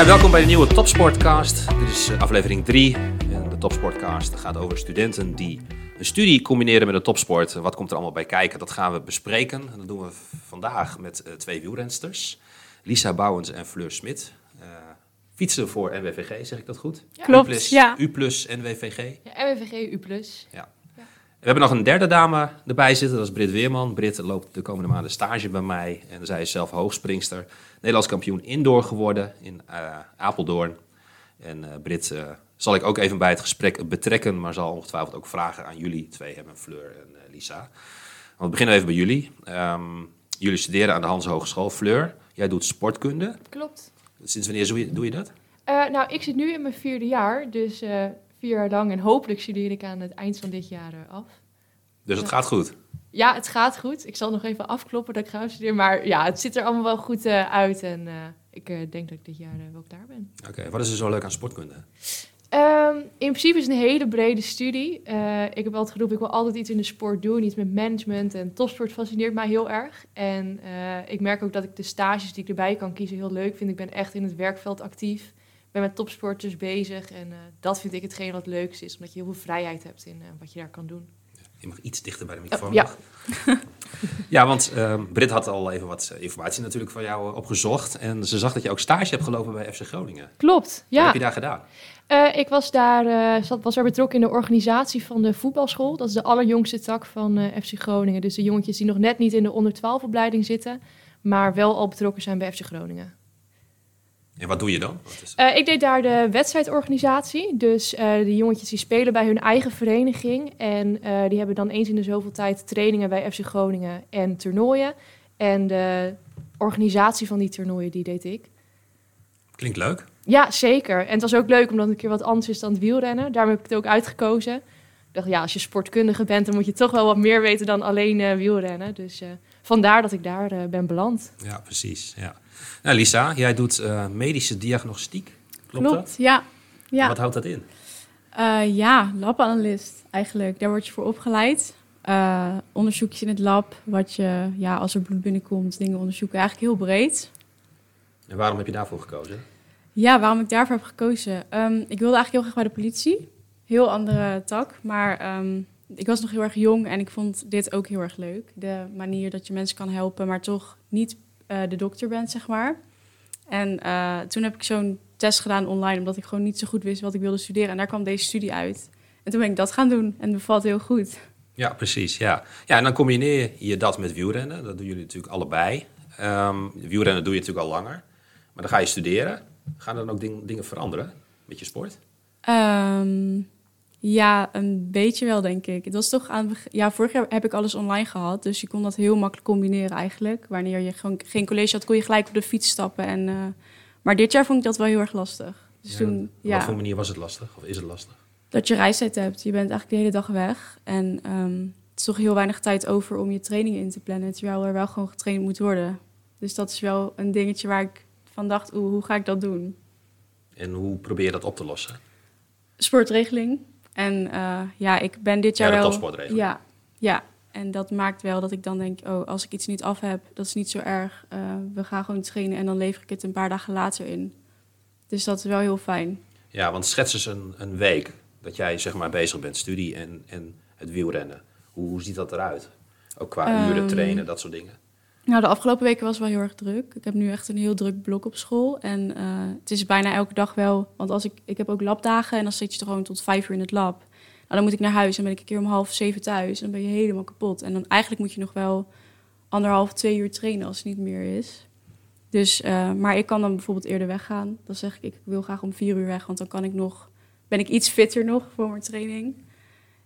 Ja, welkom bij de nieuwe Topsportcast. Dit is eh, aflevering 3. En de Topsportcast gaat over studenten die een studie combineren met een topsport. Wat komt er allemaal bij kijken? Dat gaan we bespreken. En dat doen we vandaag met uh, twee wielrensters. Lisa Bouwens en Fleur Smit. Uh, fietsen voor NWVG, zeg ik dat goed? Ja. Klopt, U plus, ja. U plus NWVG. Ja, NWVG U plus. Ja. We hebben nog een derde dame erbij zitten, dat is Brit Weerman. Brit loopt de komende maanden stage bij mij en zij is zelf hoogspringster. Nederlands kampioen indoor geworden in uh, Apeldoorn. En uh, Brit uh, zal ik ook even bij het gesprek betrekken, maar zal ongetwijfeld ook vragen aan jullie twee hebben, Fleur en Lisa. Want we beginnen even bij jullie. Um, jullie studeren aan de Hans Hogeschool. Fleur, jij doet sportkunde. Klopt. Sinds wanneer doe je, doe je dat? nou, ik zit nu in mijn vierde jaar, dus vier jaar lang en hopelijk studeer ik aan het eind van dit jaar af. Dus het gaat goed? Ja, het gaat goed. Ik zal nog even afkloppen dat ik ga studeren. Maar ja, het ziet er allemaal wel goed uh, uit. En uh, ik uh, denk dat ik dit jaar wel klaar ben. Oké, okay. wat is er zo leuk aan sportkunde? Um, in principe is het een hele brede studie. ik heb altijd geroepen, ik wil altijd iets in de sport doen. Iets met management en topsport fascineert mij heel erg. En ik merk ook dat ik de stages die ik erbij kan kiezen heel leuk vind. Ik ben echt in het werkveld actief ben met topsporters bezig. En uh, dat vind ik hetgeen wat het leukste is. Omdat je heel veel vrijheid hebt in uh, wat je daar kan doen. Je mag iets dichter bij de microfoon. Ja. ja, want uh, Britt had al even wat informatie natuurlijk van jou opgezocht. En ze zag dat je ook stage hebt gelopen bij FC Groningen. Klopt, ja. Wat heb je daar gedaan? ik was daar zat, was er betrokken in de organisatie van de voetbalschool. Dat is de allerjongste tak van FC Groningen. Dus de jongetjes die nog net niet in de onder 12 opleiding zitten. Maar wel al betrokken zijn bij FC Groningen. En wat doe je dan? Uh, ik deed daar de wedstrijdorganisatie. Dus uh, de jongetjes die spelen bij hun eigen vereniging. En uh, die hebben dan eens in de zoveel tijd trainingen bij FC Groningen en toernooien. En de organisatie van die toernooien, die deed ik. Klinkt leuk. Ja, zeker. En het was ook leuk omdat het een keer wat anders is dan het wielrennen. Daarom heb ik het ook uitgekozen. Ik dacht, ja, als je sportkundige bent, dan moet je toch wel wat meer weten dan alleen wielrennen. Dus vandaar dat ik daar ben beland. Ja, precies. Ja. Nou, Lisa, jij doet uh, medische diagnostiek. Klopt, Klopt dat? ja. ja. En wat houdt dat in? Uh, ja, labanalist eigenlijk. Daar word je voor opgeleid. Onderzoekjes in het lab, wat je, ja, als er bloed binnenkomt, dingen onderzoeken. Eigenlijk heel breed. En waarom heb je daarvoor gekozen? Ja, waarom ik daarvoor heb gekozen? Um, ik wilde eigenlijk heel graag bij de politie. Heel andere tak, maar um, ik was nog heel erg jong en ik vond dit ook heel erg leuk. De manier dat je mensen kan helpen, maar toch niet uh, de dokter bent, zeg maar. En uh, toen heb ik zo'n test gedaan online, omdat ik gewoon niet zo goed wist wat ik wilde studeren. En daar kwam deze studie uit. En toen ben ik dat gaan doen en het bevalt heel goed. Ja, precies. Ja. ja, en dan combineer je dat met wielrennen. Dat doen jullie natuurlijk allebei. Um, wielrennen doe je natuurlijk al langer. Maar dan ga je studeren. Gaan er dan ook ding, dingen veranderen met je sport? Um, ja, een beetje wel, denk ik. Het was toch aan ja, vorig jaar heb ik alles online gehad, dus je kon dat heel makkelijk combineren eigenlijk. Wanneer je gewoon geen college had, kon je gelijk op de fiets stappen. En, uh, maar dit jaar vond ik dat wel heel erg lastig. Dus ja, toen, op ja, wat voor manier was het lastig? Of is het lastig? Dat je reistijd hebt. Je bent eigenlijk de hele dag weg. En um, het is toch heel weinig tijd over om je trainingen in te plannen. Terwijl er wel gewoon getraind moet worden. Dus dat is wel een dingetje waar ik van dacht, oeh, hoe ga ik dat doen? En hoe probeer je dat op te lossen? Sportregeling. En uh, ja, ik ben dit jaar ja, de wel... Ja, ja, en dat maakt wel dat ik dan denk... oh, als ik iets niet af heb, dat is niet zo erg. Uh, we gaan gewoon trainen en dan lever ik het een paar dagen later in. Dus dat is wel heel fijn. Ja, want schets eens een, een week dat jij zeg maar bezig bent, studie en, en het wielrennen. Hoe, hoe ziet dat eruit? Ook qua Um, uren trainen, dat soort dingen. Nou, de afgelopen weken was wel heel erg druk. Ik heb nu echt een heel druk blok op school. En uh, het is bijna elke dag wel... Want als ik, ik heb ook labdagen en dan zit je toch gewoon tot vijf uur in het lab. Nou, dan moet ik naar huis en ben ik een keer om half zeven thuis. En dan ben je helemaal kapot. En dan eigenlijk moet je nog wel anderhalf, twee uur trainen als het niet meer is. Dus, uh, maar ik kan dan bijvoorbeeld eerder weggaan. Dan zeg ik, ik wil graag om vier uur weg, want dan kan ik nog, ben ik iets fitter nog voor mijn training.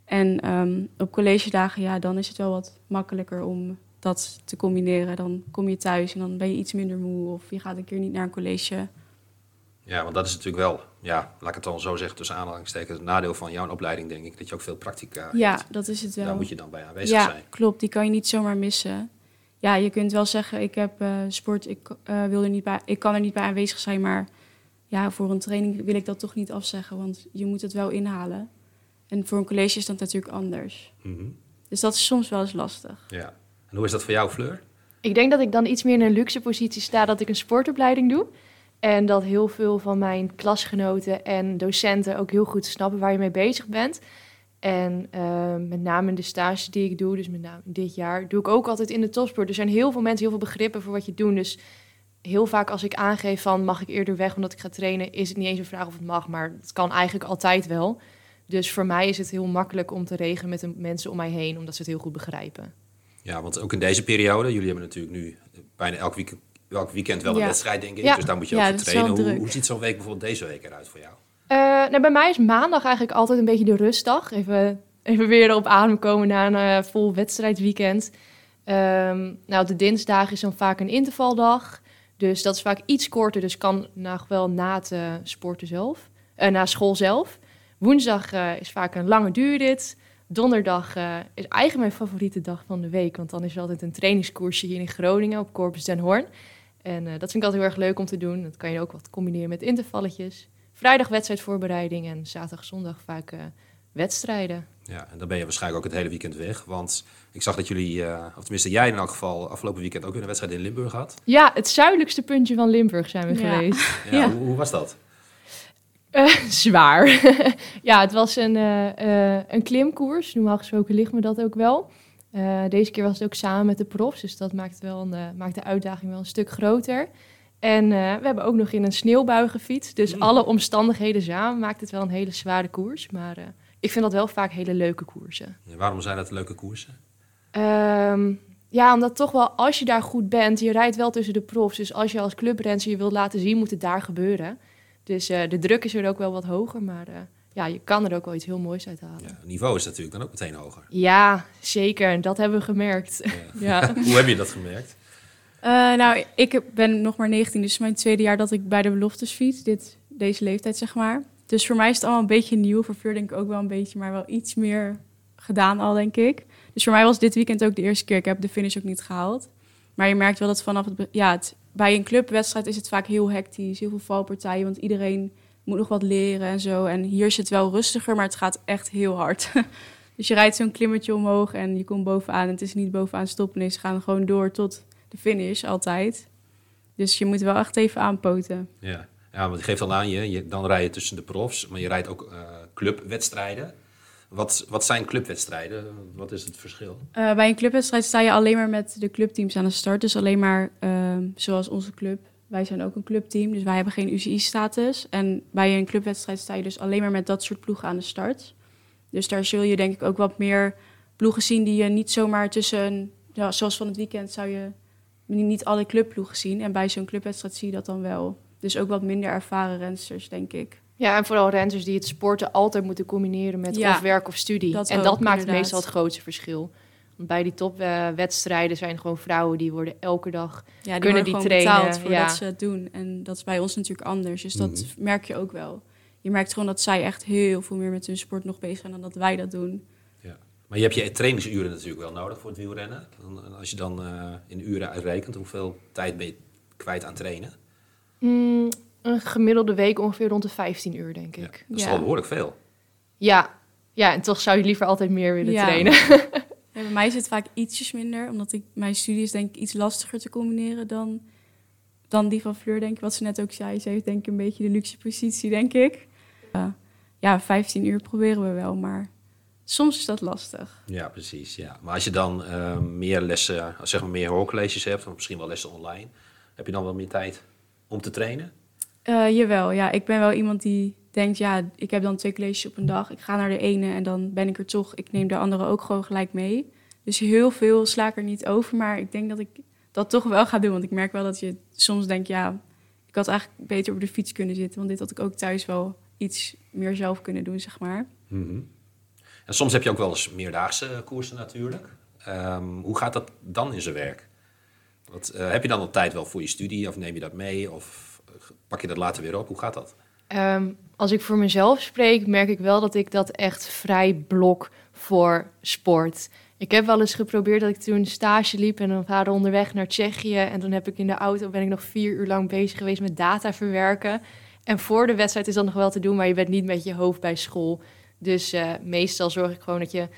En um, op collegedagen, ja, dan is het wel wat makkelijker om dat te combineren. Dan kom je thuis en dan ben je iets minder moe of je gaat een keer niet naar een college. Ja, want dat is natuurlijk wel, ja, laat ik het dan zo zeggen, tussen aanhalingstekens, het nadeel van jouw opleiding, denk ik, dat je ook veel praktica Ja, hebt. dat is het wel. Daar moet je dan bij aanwezig ja, zijn. klopt. Die kan je niet zomaar missen. Ja, je kunt wel zeggen, ik heb uh, sport, ik, uh, wil er niet bij, ik kan er niet bij aanwezig zijn, maar ja, voor een training wil ik dat toch niet afzeggen, want je moet het wel inhalen. En voor een college is dat natuurlijk anders. Mm -hmm. Dus dat is soms wel eens lastig. Ja. Hoe is dat voor jou, Fleur? Ik denk dat ik dan iets meer in een luxe positie sta dat ik een sportopleiding doe. En dat heel veel van mijn klasgenoten en docenten ook heel goed snappen waar je mee bezig bent. En uh, met name de stage die ik doe, dus met name dit jaar, doe ik ook altijd in de topsport. Er zijn heel veel mensen, heel veel begrippen voor wat je doet. Dus heel vaak als ik aangeef van mag ik eerder weg omdat ik ga trainen, is het niet eens een vraag of het mag, maar het kan eigenlijk altijd wel. Dus voor mij is het heel makkelijk om te regelen met de mensen om mij heen, omdat ze het heel goed begrijpen. Ja, want ook in deze periode, jullie hebben natuurlijk nu bijna elk weekend, elk weekend wel een Ja. wedstrijd, denk ik. Ja. Dus daar moet je ook voor trainen. Hoe, ziet zo'n week bijvoorbeeld deze week eruit voor jou? Eh, nou, bij mij is maandag eigenlijk altijd een beetje de rustdag. Even, even weer op adem komen na een eh, vol wedstrijdweekend. Ehm, nou, de dinsdag is dan vaak een intervaldag. Dus dat is vaak iets korter, dus kan nog wel na het eh, sporten zelf. eh, na school zelf. Woensdag eh, is vaak een lange duurrit. Donderdag eh, is eigenlijk mijn favoriete dag van de week. Want dan is er altijd een trainingskoersje hier in Groningen op Corpus den Hoorn. En eh, dat vind ik altijd heel erg leuk om te doen. Dat kan je ook wat combineren met intervalletjes. Vrijdag wedstrijdvoorbereiding en zaterdag, zondag vaak eh, wedstrijden. Ja, en dan ben je waarschijnlijk ook het hele weekend weg. Want ik zag dat jullie, eh, of tenminste jij in elk geval, afgelopen weekend ook weer een wedstrijd in Limburg had. Ja, het zuidelijkste puntje van Limburg zijn we Ja. geweest. Ja, Ja. Hoe, hoe was dat? Eh, zwaar. ja, het was een, eh, eh, een klimkoers. Normaal gesproken ligt me dat ook wel. Deze keer was het ook samen met de profs, dus dat maakt, wel een, maakt de uitdaging wel een stuk groter. En we hebben ook nog in een sneeuwbui gefietst. Dus Mm. alle omstandigheden samen maakt het wel een hele zware koers. Maar ik vind dat wel vaak hele leuke koersen. Waarom zijn dat leuke koersen? Ehm, ja, omdat toch wel als je daar goed bent, je rijdt wel tussen de profs. Dus als je als clubrenser je wilt laten zien, moet het daar gebeuren. Dus eh, de druk is er ook wel wat hoger, maar eh, ja, je kan er ook wel iets heel moois uit halen. Ja, het niveau is natuurlijk dan ook meteen hoger. Ja, zeker. En dat hebben we gemerkt. Ja. ja. Hoe heb je dat gemerkt? Eh, nou, ik ben nog maar 19, dus mijn tweede jaar dat ik bij de beloftes fiets. Dit, deze leeftijd, zeg maar. Dus voor mij is het allemaal een beetje nieuw. Voor Fleur denk ik ook wel een beetje, maar wel iets meer gedaan al, denk ik. Dus voor mij was dit weekend ook de eerste keer. Ik heb de finish ook niet gehaald. Maar je merkt wel dat vanaf het... Ja, het, bij een clubwedstrijd is het vaak heel hectisch. Heel veel valpartijen, want iedereen moet nog wat leren en zo. En hier is het wel rustiger, maar het gaat echt heel hard. dus je rijdt zo'n klimmetje omhoog en je komt bovenaan. En het is niet bovenaan stoppen, nee, ze gaan gewoon door tot de finish altijd. Dus je moet wel echt even aanpoten. Ja, ja want je geeft al aan, je, dan rij je tussen de profs, maar je rijdt ook eh, clubwedstrijden. Wat, wat zijn clubwedstrijden? Wat is het verschil? Eh, bij een clubwedstrijd sta je alleen maar met de clubteams aan de start. Dus alleen maar ehm, zoals onze club. Wij zijn ook een clubteam, dus wij hebben geen UCI-status. En bij een clubwedstrijd sta je dus alleen maar met dat soort ploegen aan de start. Dus daar zul je denk ik ook wat meer ploegen zien die je niet zomaar tussen... Ja, zoals van het weekend zou je niet alle clubploegen zien. En bij zo'n clubwedstrijd zie je dat dan wel. Dus ook wat minder ervaren rensters, denk ik. Ja, en vooral renners die het sporten altijd moeten combineren met Ja, of werk of studie. dat en ook, dat maakt inderdaad. meestal het grootste verschil. Want bij die topwedstrijden zijn gewoon vrouwen die worden elke dag Ja, die kunnen die gewoon trainen, betaald voordat ja. ze het doen. En dat is bij ons natuurlijk anders. Dus dat Mhm. merk je ook wel. Je merkt gewoon dat zij echt heel veel meer met hun sport nog bezig zijn dan dat wij dat doen. Maar je hebt je trainingsuren natuurlijk wel nodig voor het wielrennen. Dan- Als je dan eh, in uren uitrekent, hoeveel tijd ben je kwijt aan trainen? Mm, een gemiddelde week ongeveer rond de 15 uur, denk Ja, ik. dat is Ja. al behoorlijk veel. Ja. ja, en toch zou je liever altijd meer willen Ja. trainen. Ja, bij mij is het vaak ietsjes minder, omdat ik, mijn studie is denk ik iets lastiger te combineren dan, dan die van Fleur, denk ik. Wat ze net ook zei, ze heeft denk ik een beetje de luxe positie, denk ik. Ja, ja 15 uur proberen we wel, maar soms is dat lastig. Ja, precies. Ja. Maar als je dan eh, meer lessen, zeg maar meer hoorcolleges hebt, of misschien wel lessen online, heb je dan wel meer tijd om te trainen? Eh, jawel, ja. Ik ben wel iemand die denkt, ja, ik heb dan twee colleges op een dag. Ik ga naar de ene en dan ben ik er toch. Ik neem de andere ook gewoon gelijk mee. Dus heel veel sla ik er niet over. Maar ik denk dat ik dat toch wel ga doen. Want ik merk wel dat je soms denkt, ja, ik had eigenlijk beter op de fiets kunnen zitten. Want dit had ik ook thuis wel iets meer zelf kunnen doen, zeg maar. Mhm. En soms heb je ook wel eens meerdaagse koersen natuurlijk. Ehm, hoe gaat dat dan in zijn werk? Wat, eh, heb je dan al tijd wel voor je studie of neem je dat mee of pak je dat later weer op? Hoe gaat dat? Ehm, als ik voor mezelf spreek, merk ik wel dat ik dat echt vrij blok voor sport. Ik heb wel eens geprobeerd dat ik toen stage liep en dan waren we onderweg naar Tsjechië. En toen heb ik in de auto ben ik nog vier uur lang bezig geweest met data verwerken. En voor de wedstrijd is dat nog wel te doen, maar je bent niet met je hoofd bij school. Dus eh, meestal zorg ik gewoon dat je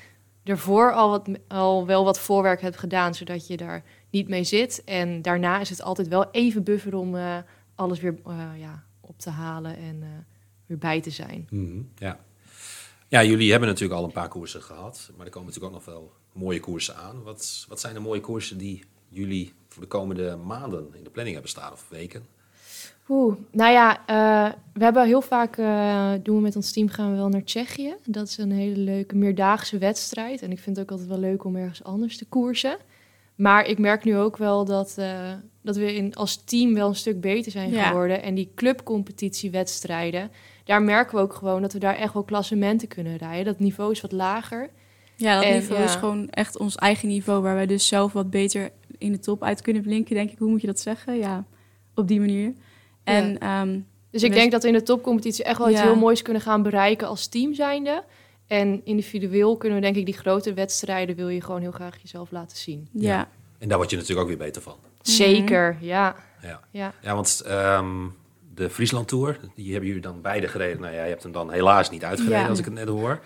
ervoor al, wat, al wel wat voorwerk hebt gedaan, zodat je daar niet mee zit. En daarna is het altijd wel even buffer om, eh, alles weer eh, ja, op te halen en eh, weer bij te zijn. Mhm, ja. ja, jullie hebben natuurlijk al een paar koersen gehad, maar er komen natuurlijk ook nog wel mooie koersen aan. Wat, wat zijn de mooie koersen die jullie voor de komende maanden in de planning hebben staan of weken? Oeh, nou ja, eh, we hebben heel vaak, eh, doen we met ons team, gaan we wel naar Tsjechië. Dat is een hele leuke meerdaagse wedstrijd. En ik vind het ook altijd wel leuk om ergens anders te koersen. Maar ik merk nu ook wel dat, eh, dat we in, als team wel een stuk beter zijn Ja. geworden. En die clubcompetitiewedstrijden, daar merken we ook gewoon dat we daar echt wel klassementen kunnen rijden. Dat niveau is wat lager. Ja, dat En, niveau ja. is gewoon echt ons eigen niveau, waar wij dus zelf wat beter in de top uit kunnen blinken, denk ik. Hoe moet je dat zeggen? Ja, op die manier. En ehm, Dus ik denk dat we in de topcompetitie echt wel iets Ja. heel moois kunnen gaan bereiken als team zijnde. En individueel kunnen we denk ik die grote wedstrijden wil je gewoon heel graag jezelf laten zien. ja. En daar word je natuurlijk ook weer beter van. Zeker, ja. Ja, ja. ja want ehm, de Friesland Tour, die hebben jullie dan beide gereden. Nou ja, je hebt hem dan helaas niet uitgereden, Ja. als ik het net hoor.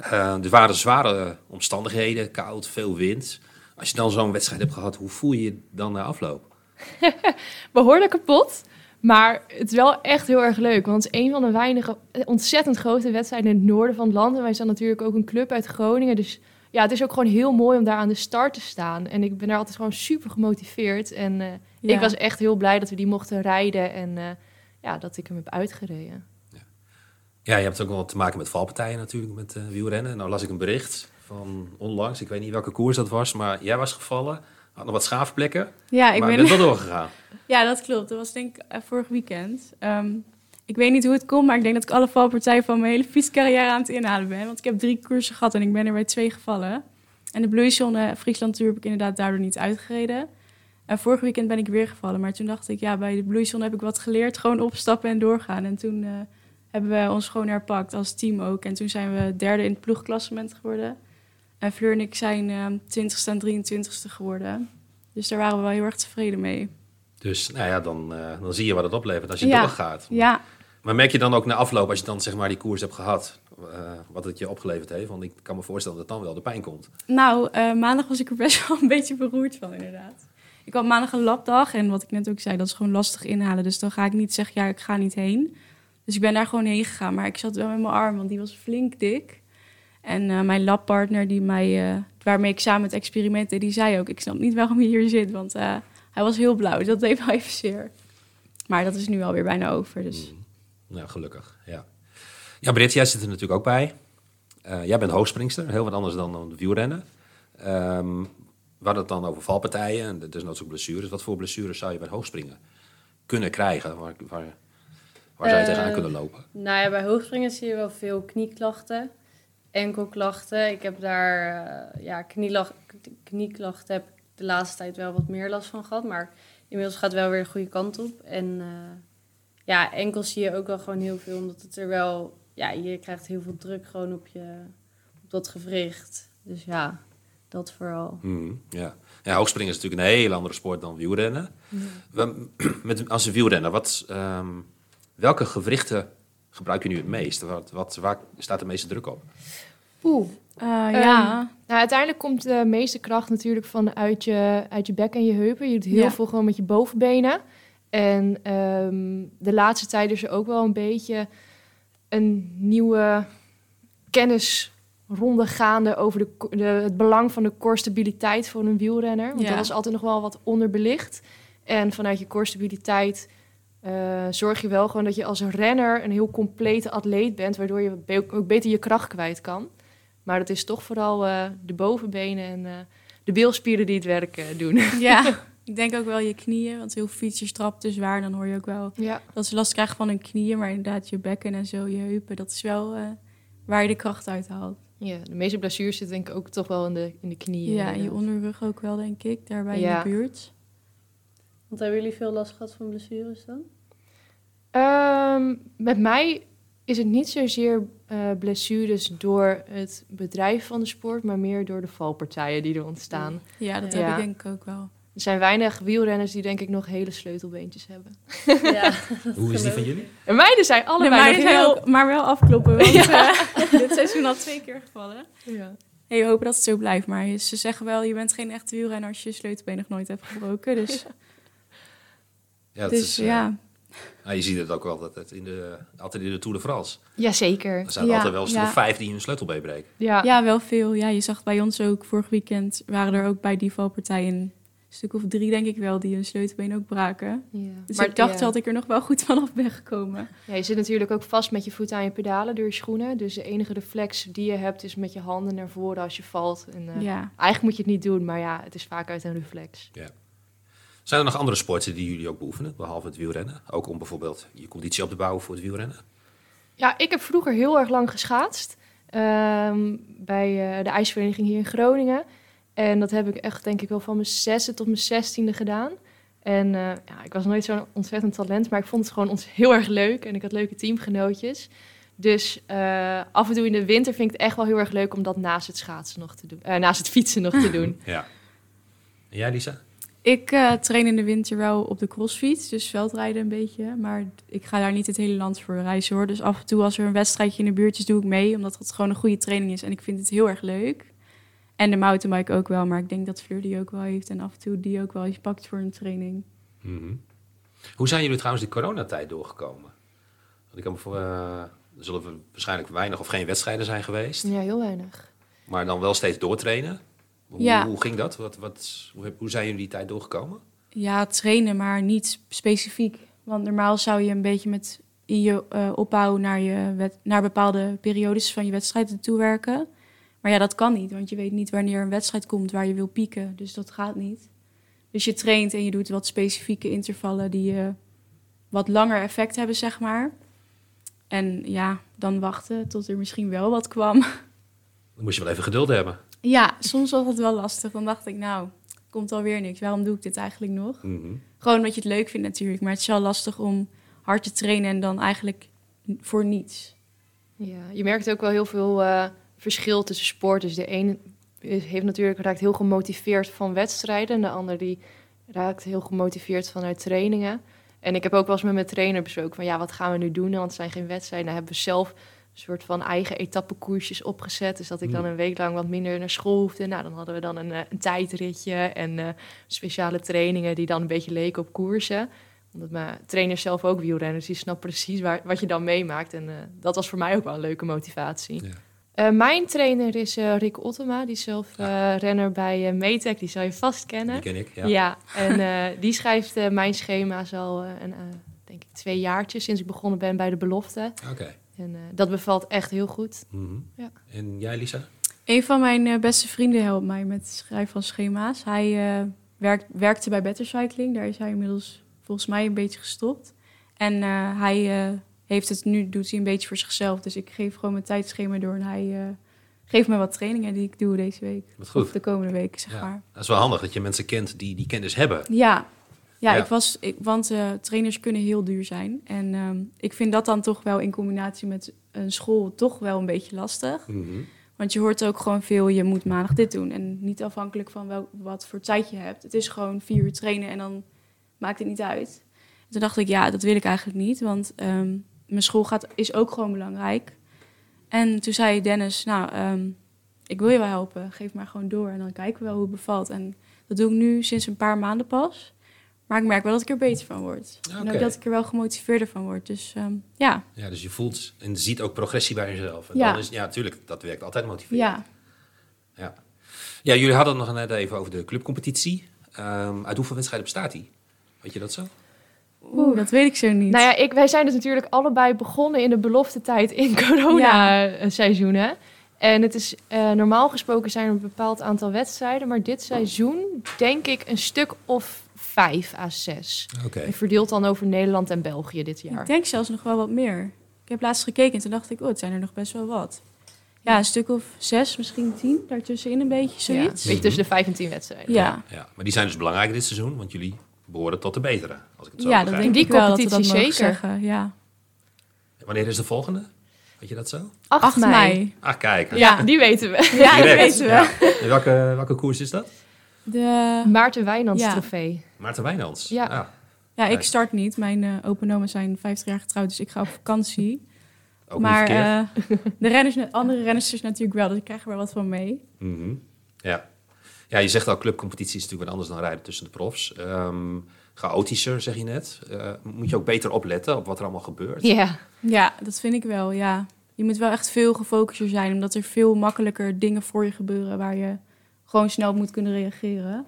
Eh, er waren zware omstandigheden, koud, veel wind. Als je dan zo'n wedstrijd hebt gehad, hoe voel je je dan na afloop? Behoorlijk kapot. Maar het is wel echt heel erg leuk. Want het is een van de weinige eh, ontzettend grote wedstrijden in het noorden van het land. En wij zijn natuurlijk ook een club uit Groningen. Dus ja, het is ook gewoon heel mooi om daar aan de start te staan. En ik ben daar altijd gewoon super gemotiveerd. En eh, Ja. ik was echt heel blij dat we die mochten rijden. En eh, ja, dat ik hem heb uitgereden. Ja, je hebt ook wel te maken met valpartijen natuurlijk, met eh, wielrennen. Nou las ik een bericht van onlangs, ik weet niet welke koers dat was, maar jij was gevallen. Had nog wat schaafplekken, Ja, ik maar ben bent wel doorgegaan. Ja, dat klopt. Dat was denk ik vorig weekend. Ehm, ik weet niet hoe het komt, maar ik denk dat ik alle valpartijen van mijn hele fietscarrière aan het inhalen ben. Want ik heb drie koersen gehad en ik ben er bij twee gevallen. En de Bloeizone Friesland Tour heb ik inderdaad daardoor niet uitgereden. En vorig weekend ben ik weer gevallen. Maar toen dacht ik, ja, bij de Bloeizone heb ik wat geleerd. Gewoon opstappen en doorgaan. En toen eh, hebben we ons gewoon herpakt als team ook. En toen zijn we derde in het ploegklassement geworden. En Fleur en ik zijn ehm 20ste en 23ste geworden. Dus daar waren we wel heel erg tevreden mee. Dus nou ja, dan, eh, dan zie je wat het oplevert als je Ja. doorgaat. Ja, Maar merk je dan ook na afloop, als je dan zeg maar die koers hebt gehad, eh, wat het je opgeleverd heeft? Want ik kan me voorstellen dat dan wel de pijn komt. Nou, eh, maandag was ik er best wel een beetje beroerd van, inderdaad. Ik had maandag een labdag en wat ik net ook zei, dat is gewoon lastig inhalen. Dus dan ga ik niet zeggen, ja, ik ga niet heen. Dus ik ben daar gewoon heen gegaan. Maar ik zat wel met mijn arm, want die was flink dik. En eh, mijn labpartner, die mij, waarmee ik samen het experiment deed, die zei ook... ik snap niet waarom je hier zit, want hij was heel blauw. Dus dat deed wel even zeer. Maar dat is nu alweer bijna over, dus... Mm. Nou, gelukkig, ja. Ja, Britt, jij zit er natuurlijk ook bij. Eh, jij bent hoogspringster, heel wat anders dan dan de wielrennen. We hadden het dan over valpartijen en dus ook blessures. Wat voor blessures zou je bij hoogspringen kunnen krijgen? Waar, waar, waar zou je Eh, tegenaan kunnen lopen? Nou ja, bij hoogspringen zie je wel veel knieklachten, enkelklachten. Ik heb daar, eh, ja, knieklachten heb ik de laatste tijd wel wat meer last van gehad. Maar inmiddels gaat het wel weer de goede kant op. En eh, ja, enkels zie je ook wel gewoon heel veel, omdat het er wel, ja, je krijgt heel veel druk gewoon op je, op dat gewricht. Dus ja, dat vooral. Mhm, ja. ja, hoogspringen is natuurlijk een hele andere sport dan wielrennen. We- Met, als een wielrenner, wat, ehm, welke gewrichten gebruik je nu het meest? Wat, wat, waar staat de meeste druk op? Oeh. Eh, ja, Nou, uiteindelijk komt de meeste kracht natuurlijk van uit je, uit je bek en je heupen. Je doet heel Ja. veel gewoon met je bovenbenen. En ehm, de laatste tijd is er ook wel een beetje een nieuwe kennisronde gaande over de, het belang van de core stabiliteit voor een wielrenner. Want Ja. dat is altijd nog wel wat onderbelicht. En vanuit je core stabiliteit eh, zorg je wel gewoon dat je als renner een heel complete atleet bent, waardoor je be- ook beter je kracht kwijt kan. Maar dat is toch vooral eh, de bovenbenen en eh, de beelspieren die het werk doen. ja. ik denk ook wel je knieën, want heel veel fietsers trappen te zwaar. Dan hoor je ook wel ja. dat ze last krijgen van hun knieën, maar inderdaad je bekken en zo, je heupen, dat is wel eh, waar je de kracht uit haalt. ja, de meeste blessures zitten denk ik ook toch wel in de, in de knieën. Ja, en je onderrug ook wel, denk ik, daarbij Ja. in de buurt. Want hebben jullie veel last gehad van blessures dan? Ehm, met mij is het niet zozeer eh, blessures door het bedrijf van de sport, maar meer door de valpartijen die er ontstaan. Ja, dat Ja. heb ik denk ik ook wel. Er zijn weinig wielrenners die denk ik nog hele sleutelbeentjes hebben. ja, Hoe is die van jullie? En mijne zijn allebei mijne nog zijn heel... ook, maar wel afkloppen, want eh, dit seizoen al twee keer gevallen. Ja. Hey, we hopen dat het zo blijft, maar ze zeggen wel, je bent geen echte wielrenner als je je sleutelbeen nog nooit hebt gebroken. Dus, Ja, dat dus is, eh, ja, Nou, je ziet het ook wel altijd in de, altijd in de Tour de France. Jazeker. Er zijn Ja, altijd wel eens ja. nog vijf die hun sleutelbeen breken. Ja. Ja, wel veel. Ja, je zag bij ons ook vorig weekend waren er ook bij die valpartij een stuk of drie, denk ik wel, die hun sleutelbeen ook braken. Ja. Dus Maar ik dacht ja. dat ik er nog wel goed vanaf ben gekomen. Ja, je zit natuurlijk ook vast met je voeten aan je pedalen door je schoenen. Dus de enige reflex die je hebt is met je handen naar voren als je valt. En, eh, Ja. Eigenlijk moet je het niet doen, maar ja, het is vaak uit een reflex. Zijn er nog andere sporten die jullie ook beoefenen, behalve het wielrennen? Ook om bijvoorbeeld je conditie op te bouwen voor het wielrennen? Ja, ik heb vroeger heel erg lang geschaatst. ehm, bij eh, de ijsvereniging hier in Groningen. En dat heb ik echt, denk ik wel, van mijn zesde tot mijn zestiende gedaan. En eh, ja, ik was nooit zo'n ontzettend talent, maar ik vond het gewoon ons heel erg leuk. En ik had leuke teamgenootjes. Dus eh, af en toe in de winter vind ik het echt wel heel erg leuk om dat naast het schaatsen nog te doen. eh, naast het fietsen nog te doen. Ja. En jij, Lisa? Ik eh, train in de winter wel op de crossfiets, dus veldrijden een beetje. Maar ik ga daar niet het hele land voor reizen hoor. Dus af en toe als er een wedstrijdje in de buurt is, doe ik mee. Omdat het gewoon een goede training is en ik vind het heel erg leuk. En de mountainbike ook wel, maar ik denk dat Fleur die ook wel heeft. En af en toe die ook wel eens pakt voor een training. Mhm. Hoe zijn jullie trouwens die coronatijd doorgekomen? Want ik kan me voor, eh, er zullen we waarschijnlijk weinig of geen wedstrijden zijn geweest. Ja, heel weinig. Maar dan wel steeds doortrainen. Hoe, Ja. hoe ging dat? Wat, wat, hoe, hoe zijn jullie die tijd doorgekomen? Ja, trainen, maar niet specifiek. Want normaal zou je een beetje met in je eh, opbouw naar, je naar bepaalde periodes van je wedstrijd toe werken. Maar ja, dat kan niet, want je weet niet wanneer een wedstrijd komt waar je wil pieken. Dus dat gaat niet. Dus je traint en je doet wat specifieke intervallen die eh, wat langer effect hebben, zeg maar. En ja, dan wachten tot er misschien wel wat kwam. Dan moest je wel even geduld hebben. Ja, soms was het wel lastig. Dan dacht ik, nou, komt alweer niks. Waarom doe ik dit eigenlijk nog? Mhm. Gewoon omdat je het leuk vindt natuurlijk. Maar het is wel lastig om hard te trainen en dan eigenlijk voor niets. Ja, je merkt ook wel heel veel eh, verschil tussen sporten. Dus de een heeft natuurlijk raakt heel gemotiveerd van wedstrijden. En de ander die raakt heel gemotiveerd vanuit trainingen. En ik heb ook wel eens met mijn trainer besproken van ja, wat gaan we nu doen? Want het zijn geen wedstrijden. Dan hebben we zelf een soort van eigen etappekoersjes opgezet. Dus dat ik dan een week lang wat minder naar school hoefde. Nou, dan hadden we dan een, eh, een tijdritje en eh, speciale trainingen die dan een beetje leken op koersen. Omdat mijn trainer zelf ook wielrennen, dus die snapt precies waar, wat je dan meemaakt. En eh, dat was voor mij ook wel een leuke motivatie. Ja. Eh, mijn trainer is eh, Rick Ottema, die is zelf eh, renner bij eh Metec, die zal je vast kennen. Die ken ik, ja. Ja, en eh, die schrijft eh, mijn schema's al een, denk ik twee jaartjes sinds ik begonnen ben bij de belofte. Oké. En eh, dat bevalt echt heel goed. Mhm. Ja. En jij, Lisa? Een van mijn eh, beste vrienden helpt mij met het schrijven van schema's. Hij eh, werkt, werkte bij Better Cycling. Daar is hij inmiddels volgens mij een beetje gestopt. En eh, hij eh, heeft het nu, doet hij een beetje voor zichzelf. Dus ik geef gewoon mijn tijdschema door. En hij eh, geeft me wat trainingen die ik doe deze week. Wat goed. Of de komende week, zeg Ja. maar. Dat is wel handig dat je mensen kent die die kennis hebben. Ja, ja, Ja. Ik was, ik, want eh, trainers kunnen heel duur zijn. En ehm, ik vind dat dan toch wel in combinatie met een school toch wel een beetje lastig. Mhm. Want je hoort ook gewoon veel, je moet maandag dit doen. En niet afhankelijk van wel, wat voor tijd je hebt. Het is gewoon vier uur trainen en dan maakt het niet uit. En toen dacht ik, ja, dat wil ik eigenlijk niet. Want ehm, mijn school gaat, is ook gewoon belangrijk. En toen zei Dennis, nou, ehm, ik wil je wel helpen. Geef maar gewoon door en dan kijken we wel hoe het bevalt. En dat doe ik nu sinds een paar maanden pas. Maar ik merk wel dat ik er beter van word. En ook dat ik er wel gemotiveerder van word. Dus ehm, ja, Ja, dus je voelt en ziet ook progressie bij jezelf. En Ja. dan is, ja, natuurlijk, dat werkt altijd motiverend. ja. Ja. ja, jullie hadden het nog net even over de clubcompetitie. Ehm, uit hoeveel wedstrijden bestaat die? Weet je dat zo? Oeh, dat weet ik zo niet. Nou ja, ik, wij zijn dus natuurlijk allebei begonnen in de beloftetijd in corona-seizoenen. En het is eh, normaal gesproken zijn er een bepaald aantal wedstrijden. Maar dit seizoen denk ik een stuk of vijf à zes. Oké. En verdeeld dan over Nederland en België dit jaar. Ik denk zelfs nog wel wat meer. Ik heb laatst gekeken en toen dacht ik, oh, het zijn er nog best wel wat. Ja, een stuk of zes, misschien tien, daartussenin een beetje Ja, zoiets. een beetje tussen de vijf en tien wedstrijden. Ja, Ja, maar die zijn dus belangrijk dit seizoen, want jullie behoren tot de betere. Als ik het zo ja dat begrijp. denk Die ik wel dat we zeker. zeggen. Ja. Wanneer is de volgende? Weet je dat zo? 8, 8 mei. mei. Ah, kijk. Ja, die weten we. Ja, Direct. weten we. Ja. En welke, welke koers is dat? De, Maarten Wijnands Ja. trofee. Maarten Wijnands. Ja. Ah, ja, ik start niet. Mijn eh open oma zijn 50 jaar getrouwd, dus ik ga op vakantie. ook maar eh, de renners, andere renners natuurlijk wel, dus ik krijg er wel wat van mee. Mhm. Ja. ja, je zegt al, clubcompetitie is natuurlijk wat anders dan rijden tussen de profs. Ehm, chaotischer, zeg je net. Eh, moet je ook beter opletten op wat er allemaal gebeurt. Ja, Ja, dat vind ik wel, ja. Je moet wel echt veel gefocuster zijn, omdat er veel makkelijker dingen voor je gebeuren waar je gewoon snel op moet kunnen reageren.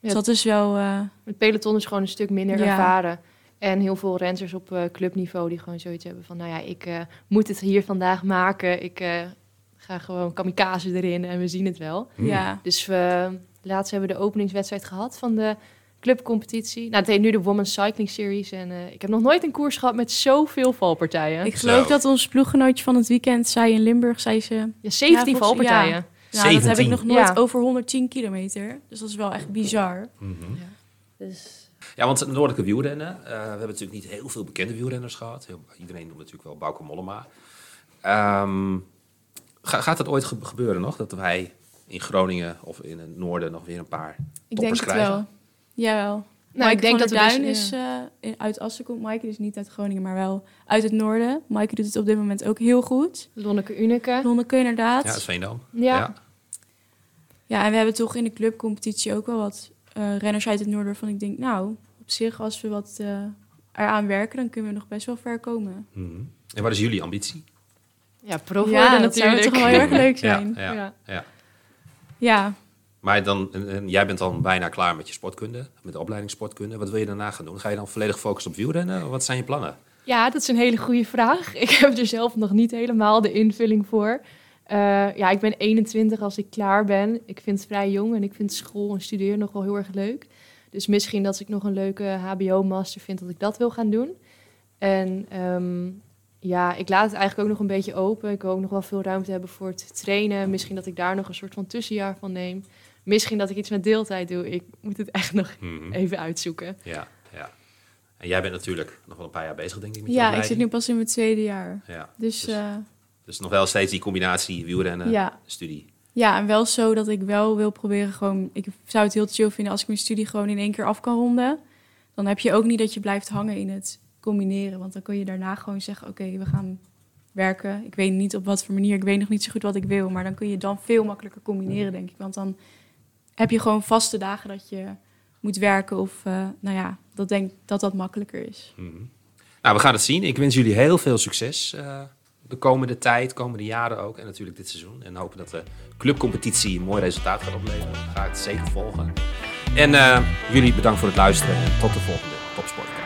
Dus Ja. dat is wel, eh, het peloton is gewoon een stuk minder Ja. ervaren. En heel veel renners op eh, clubniveau die gewoon zoiets hebben van... nou ja, ik eh, moet het hier vandaag maken. Ik eh, ga gewoon kamikaze erin en we zien het wel. Ja. Dus we laatst hebben we de openingswedstrijd gehad van de clubcompetitie. Nou, het heet nu de Women's Cycling Series. En eh, ik heb nog nooit een koers gehad met zoveel valpartijen. Ik geloof Zo. dat ons ploeggenootje van het weekend zei in Limburg, zei ze... ja, 17 Ja, volgens- valpartijen. ja. Nou, dat heb 17. ik nog nooit Ja. over 110 kilometer. Dus dat is wel echt bizar. Mhm. Dus Ja, want het noordelijke wielrennen. eh, we hebben natuurlijk niet heel veel bekende wielrenners gehad. Heel- iedereen noemt natuurlijk wel Bauke Mollema. Ehm, ga- gaat het ooit ge- gebeuren nog? Dat wij in Groningen of in het noorden nog weer een paar Ik denk toppers het krijgen? wel. Jawel. Nou, Maaike ik denk van dat we dus- Duin is ja. eh, in- uit Assen komt. Maaike is niet uit Groningen, maar wel uit het noorden. Maaike doet het op dit moment ook heel goed. Lonneke Uneke. Lonneke inderdaad. Ja, is Veendam. Ja. Ja, en we hebben toch in de clubcompetitie ook wel wat eh, renners uit het noorden waarvan ik denk, nou, op zich als we wat eh, eraan werken, dan kunnen we nog best wel ver komen. Mhm. En wat is jullie ambitie? Ja, pro ja, worden dat zou natuurlijk. toch wel heel erg leuk zijn. Ja, ja, Ja. ja. Maar dan, jij bent dan bijna klaar met je sportkunde, met de opleiding sportkunde. Wat wil je daarna gaan doen? Ga je dan volledig focussen op wielrennen? Wat zijn je plannen? Ja, dat is een hele goede vraag. Ik heb er zelf nog niet helemaal de invulling voor. Eh, ja, ik ben 21 als ik klaar ben. Ik vind het vrij jong en ik vind school en studeren nog wel heel erg leuk. Dus misschien dat ik nog een leuke HBO-master vind, dat ik dat wil gaan doen. En ehm, ja, ik laat het eigenlijk ook nog een beetje open. Ik wil ook nog wel veel ruimte hebben voor het trainen. Misschien dat ik daar nog een soort van tussenjaar van neem. Misschien dat ik iets met deeltijd doe. Ik moet het echt nog Mhm. even uitzoeken. Ja, ja. En jij bent natuurlijk nog wel een paar jaar bezig, denk ik, met je ja ik zit nu pas in mijn tweede jaar. Ja. Dus Dus- eh, Dus nog wel steeds die combinatie wielrennen, ja. studie. ja, en wel zo dat ik wel wil proberen gewoon... Ik zou het heel chill vinden als ik mijn studie gewoon in één keer af kan ronden. Dan heb je ook niet dat je blijft hangen in het combineren. Want dan kun je daarna gewoon zeggen, oké, we gaan werken. Ik weet niet op wat voor manier, ik weet nog niet zo goed wat ik wil. Maar dan kun je dan veel makkelijker combineren, denk ik. Want dan heb je gewoon vaste dagen dat je moet werken. Of eh, nou ja, dat denk dat dat makkelijker is. Mhm. Nou, we gaan het zien. Ik wens jullie heel veel succes eh, de komende tijd, komende jaren ook. En natuurlijk dit seizoen. En hopen dat de clubcompetitie een mooi resultaat gaat opleveren. Ga het zeker volgen. En eh, jullie bedankt voor het luisteren en tot de volgende Topsport.